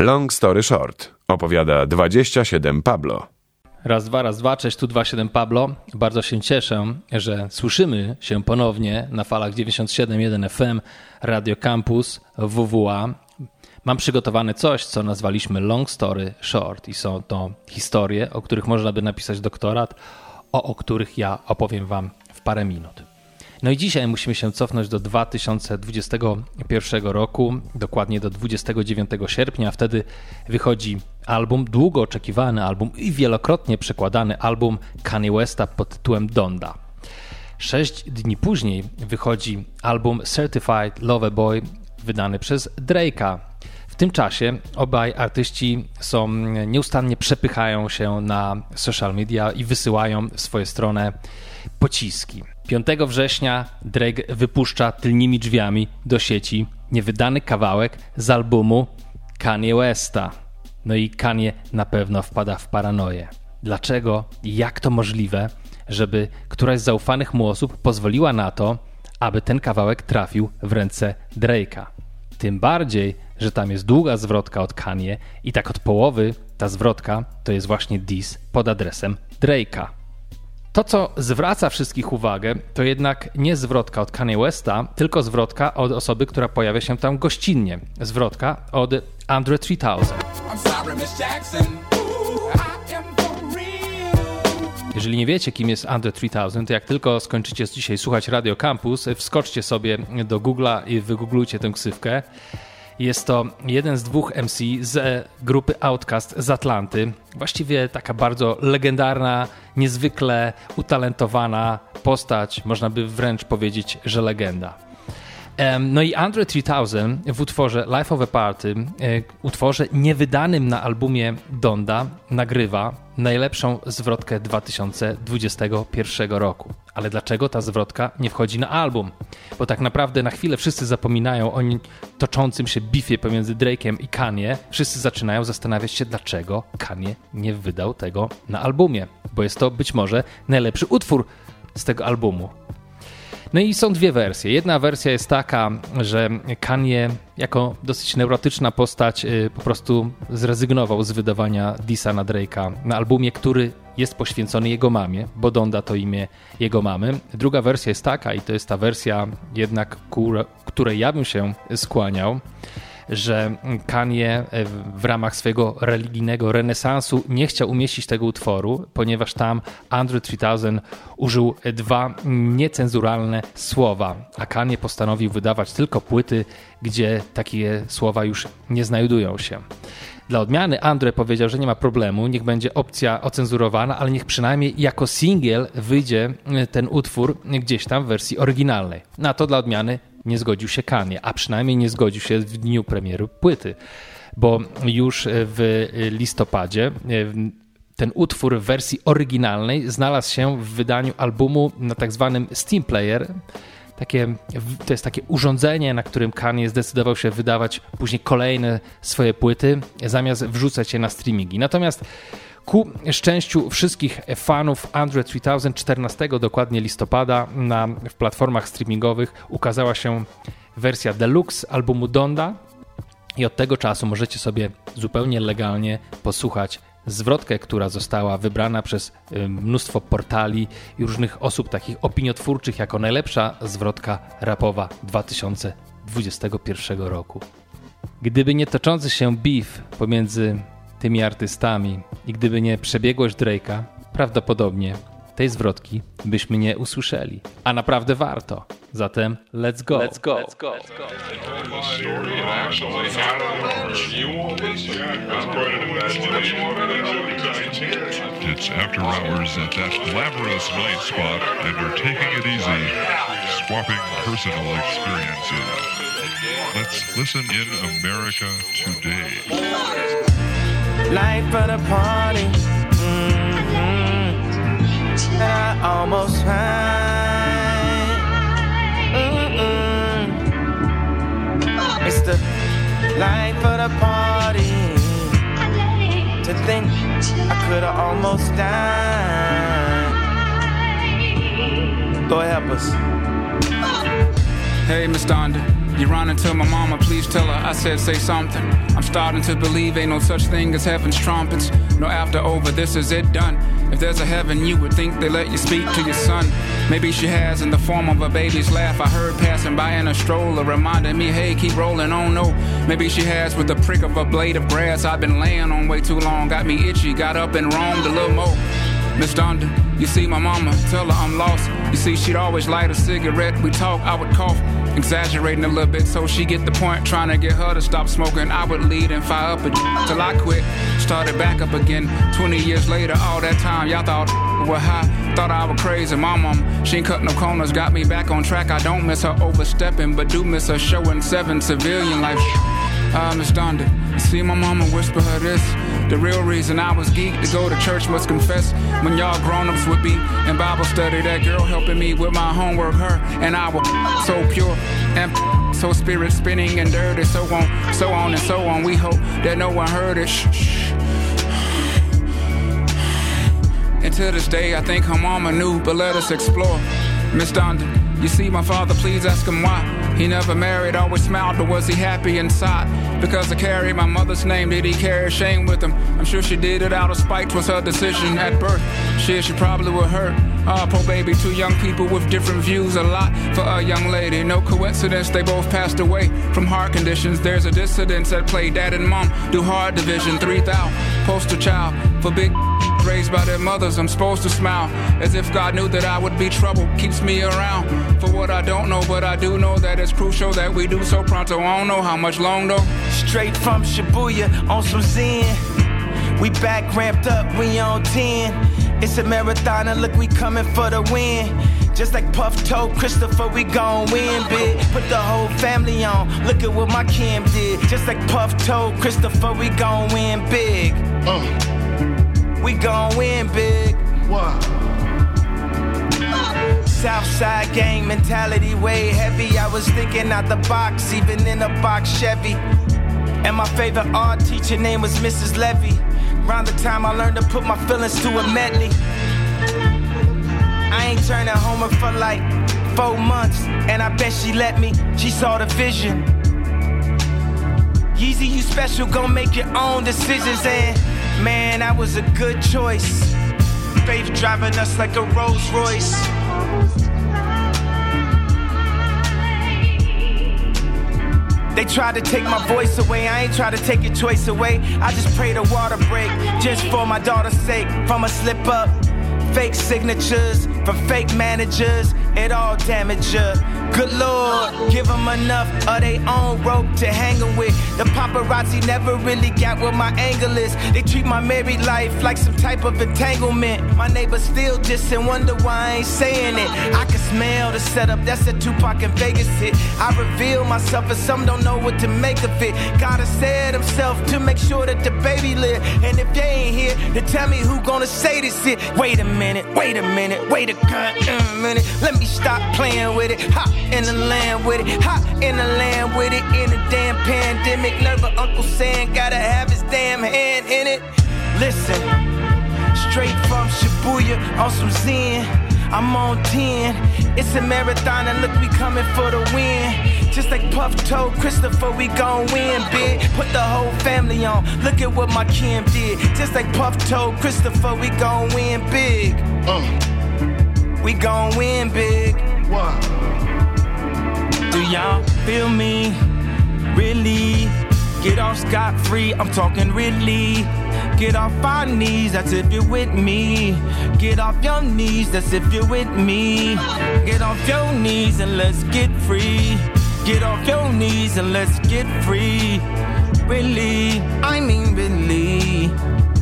Long story short, opowiada 27 Pablo. Raz, dwa, raz, dwa, cześć, tu 27 Pablo. Bardzo się cieszę, że słyszymy się ponownie na falach 97.1 FM Radio Campus WWA. Mam przygotowane coś, co nazwaliśmy Long Story Short i są to historie, o których można by napisać doktorat, o, o których ja opowiem wam w parę minut. No i dzisiaj musimy się cofnąć do 2021 roku, dokładnie do 29 sierpnia. Wtedy wychodzi album, długo oczekiwany album i wielokrotnie przekładany album Kanye Westa pod tytułem Donda. Sześć dni później wychodzi album Certified Lover Boy, wydany przez Drake'a. W tym czasie obaj artyści są nieustannie przepychają się na social media i wysyłają w swoją stronę pociski. 5 września Drake wypuszcza tylnymi drzwiami do sieci niewydany kawałek z albumu Kanye Westa. No i Kanye na pewno wpada w paranoję. Dlaczego i jak to możliwe, żeby któraś z zaufanych mu osób pozwoliła na to, aby ten kawałek trafił w ręce Drake'a? Tym bardziej, że tam jest długa zwrotka od Kanye i tak od połowy ta zwrotka to jest właśnie diss pod adresem Drake'a. To, co zwraca wszystkich uwagę, to jednak nie zwrotka od Kanye Westa, tylko zwrotka od osoby, która pojawia się tam gościnnie. Zwrotka od Andre 3000. Jeżeli nie wiecie, kim jest Andre 3000, to jak tylko skończycie dzisiaj słuchać Radio Campus, wskoczcie sobie do Google'a i wygooglujcie tę ksywkę. Jest to jeden z dwóch MC z grupy Outcast z Atlanty. Właściwie taka bardzo legendarna, niezwykle utalentowana postać, można by wręcz powiedzieć, że legenda. No i Andre 3000 w utworze Life of a Party, e, utworze niewydanym na albumie Donda, nagrywa najlepszą zwrotkę 2021 roku. Ale dlaczego ta zwrotka nie wchodzi na album? Bo tak naprawdę na chwilę wszyscy zapominają o toczącym się bifie pomiędzy Drake'em i Kanye. Wszyscy zaczynają zastanawiać się, dlaczego Kanye nie wydał tego na albumie. Bo jest to być może najlepszy utwór z tego albumu. No i są dwie wersje. Jedna wersja jest taka, że Kanye jako dosyć neurotyczna postać y, po prostu zrezygnował z wydawania Disa na Drake'a na albumie, który jest poświęcony jego mamie, bo Donda to imię jego mamy. Druga wersja jest taka i to jest ta wersja jednak, której ja bym się skłaniał, że Kanye w ramach swojego religijnego renesansu nie chciał umieścić tego utworu, ponieważ tam Andrew 3000 użył dwa niecenzuralne słowa, a Kanye postanowił wydawać tylko płyty, gdzie takie słowa już nie znajdują się. Dla odmiany Andre powiedział, że nie ma problemu, niech będzie opcja ocenzurowana, ale niech przynajmniej jako singiel wyjdzie ten utwór gdzieś tam w wersji oryginalnej. Na to dla odmiany nie zgodził się Kanye, a przynajmniej nie zgodził się w dniu premiery płyty, bo już w listopadzie e, ten utwór w wersji oryginalnej znalazł się w wydaniu albumu na tak zwanym Steam Player. Takie, to jest takie urządzenie, na którym Kanye zdecydował się wydawać później kolejne swoje płyty, zamiast wrzucać je na streamingi. Natomiast Ku szczęściu wszystkich fanów Android 3014 dokładnie listopada na, w platformach streamingowych ukazała się wersja deluxe albumu Donda i od tego czasu możecie sobie zupełnie legalnie posłuchać zwrotkę, która została wybrana przez y, mnóstwo portali i różnych osób takich opiniotwórczych jako najlepsza zwrotka rapowa 2021 roku. Gdyby nie toczący się beef pomiędzy tymi artystami i gdyby nie przebiegłość Drake'a, prawdopodobnie tej zwrotki byśmy nie usłyszeli. A naprawdę warto. Zatem let's go. Let's go. Let's go. Let's go. It's after hours at that glamorous night spot, and we're taking it easy, swapping personal experiences. Let's listen in America today. Life of the party. Mm-hmm. And I almost cried. Mm-mm. It's the life of the party. To think I could have almost died. Go help us. Hey, Miss Donda. You running to my mama, please tell her I said say something. I'm starting to believe ain't no such thing as heaven's trumpets. No after over, this is it done. If there's a heaven, you would think they let you speak to your son. Maybe she has in the form of a baby's laugh. I heard passing by in a stroller, reminding me, hey, keep rolling on. No, maybe she has with the prick of a blade of grass. I've been laying on way too long, got me itchy, got up and roamed a little more. Miss Donda, you see my mama, tell her I'm lost. You see, she'd always light a cigarette. We talk, I would cough, exaggerating a little bit so she get the point. Trying to get her to stop smoking. I would lead and fire up a till I quit. Started back up again. 20 years later, all that time, y'all thought were high. Thought I was crazy. My mom, she ain't cut no corners, got me back on track. I don't miss her overstepping, but do miss her showing seven civilian life. Ah, uh, Miss Donda, see my mama whisper her this. The real reason I was geeked to go to church must confess. When y'all grown-ups would be in Bible study, that girl helping me with my homework, her and I were so pure and so spirit spinning and dirty, so on, so on and so on. We hope that no one heard it. Shh, shh. And to this day, I think her mama knew, but let us explore. Miss Donda, you see my father, please ask him why. He never married, always smiled, but was he happy inside? Because I carry my mother's name, did he carry shame with him? I'm sure she did it out of spite, was her decision at birth. Shit, she probably would hurt. Oh, poor baby, two young people with different views, a lot for a young lady. No coincidence, they both passed away from heart conditions. There's a dissidence at play. Dad and mom do hard division, 3,000 poster child for big raised by their mothers. I'm supposed to smile as if God knew that I would be trouble. Keeps me around for what I don't know, but I do know that it's crucial that we do so pronto. I don't know how much long though. Straight from Shibuya on some Zen. We back ramped up, we on 10. It's a marathon and look, we coming for the win. Just like Puff told Christopher, we gon' win big. Put the whole family on. Look at what my Kim did. Just like Puff told Christopher, we gon' win big. Uh. We gon' win big. What? Southside gang mentality way heavy. I was thinking out the box, even in a box Chevy. And my favorite art teacher name was Mrs. Levy. Around the time I learned to put my feelings to a medley. I ain't turning homer for like four months, and I bet she let me. She saw the vision. Yeezy, you special, gon' make your own decisions, and Man, that was a good choice. Faith driving us like a Rolls Royce. They tried to take my voice away. I ain't try to take your choice away. I just pray the water break just for my daughter's sake. From a slip up, fake signatures from fake managers, it all damage you. Good Lord, give them enough of their own rope to hang them with. The paparazzi never really got what my angle is. They treat my married life like some type of entanglement. My neighbors still just and wonder why I ain't saying it. I can smell the setup, that's a Tupac in Vegas hit. I reveal myself and some don't know what to make of it. Gotta said himself to make sure that the baby live. And if they ain't here, then tell me who gonna say this shit. Wait a minute, wait a minute, wait a goddamn minute. Let me stop playing with it. Hop in the land with it. Hop in the land with it. In the damn pandemic. Never Uncle Sam gotta have his damn hand in it. Listen, straight from Shibuya on some Zen. I'm on 10. It's a marathon and look, we coming for the win. Just like Puff told Christopher, we gon' win big. Put the whole family on. Look at what my Kim did. Just like Puff told Christopher, we gon' win big. Uh. We gon' win big. What? Do y'all feel me? Really? Get off scot free, I'm talking really. Get off our knees, that's if you're with me. Get off your knees, that's if you're with me. Get off your knees and let's get free. Get off your knees and let's get free. Really, I mean really.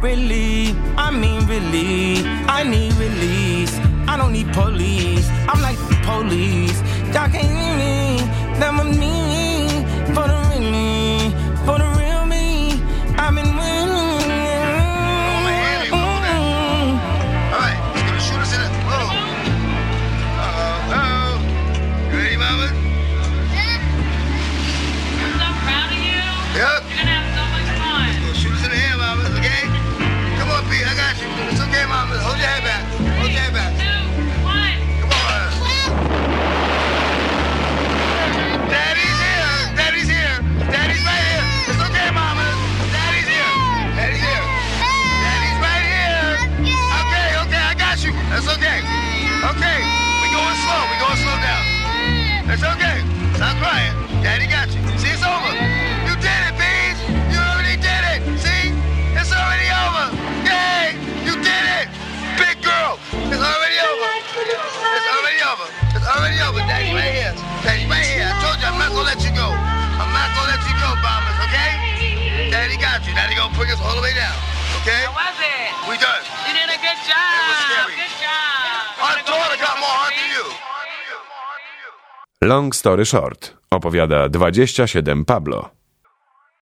Really, I mean really. I need release. I don't need police. I'm like the police. Y'all can't hear me. Them with Us all the way down. Okay? How was it? We done. You did a good job. It was scary. Good job. Our daughter got more heart than you. Long story short. Opowiada 27 Pablo.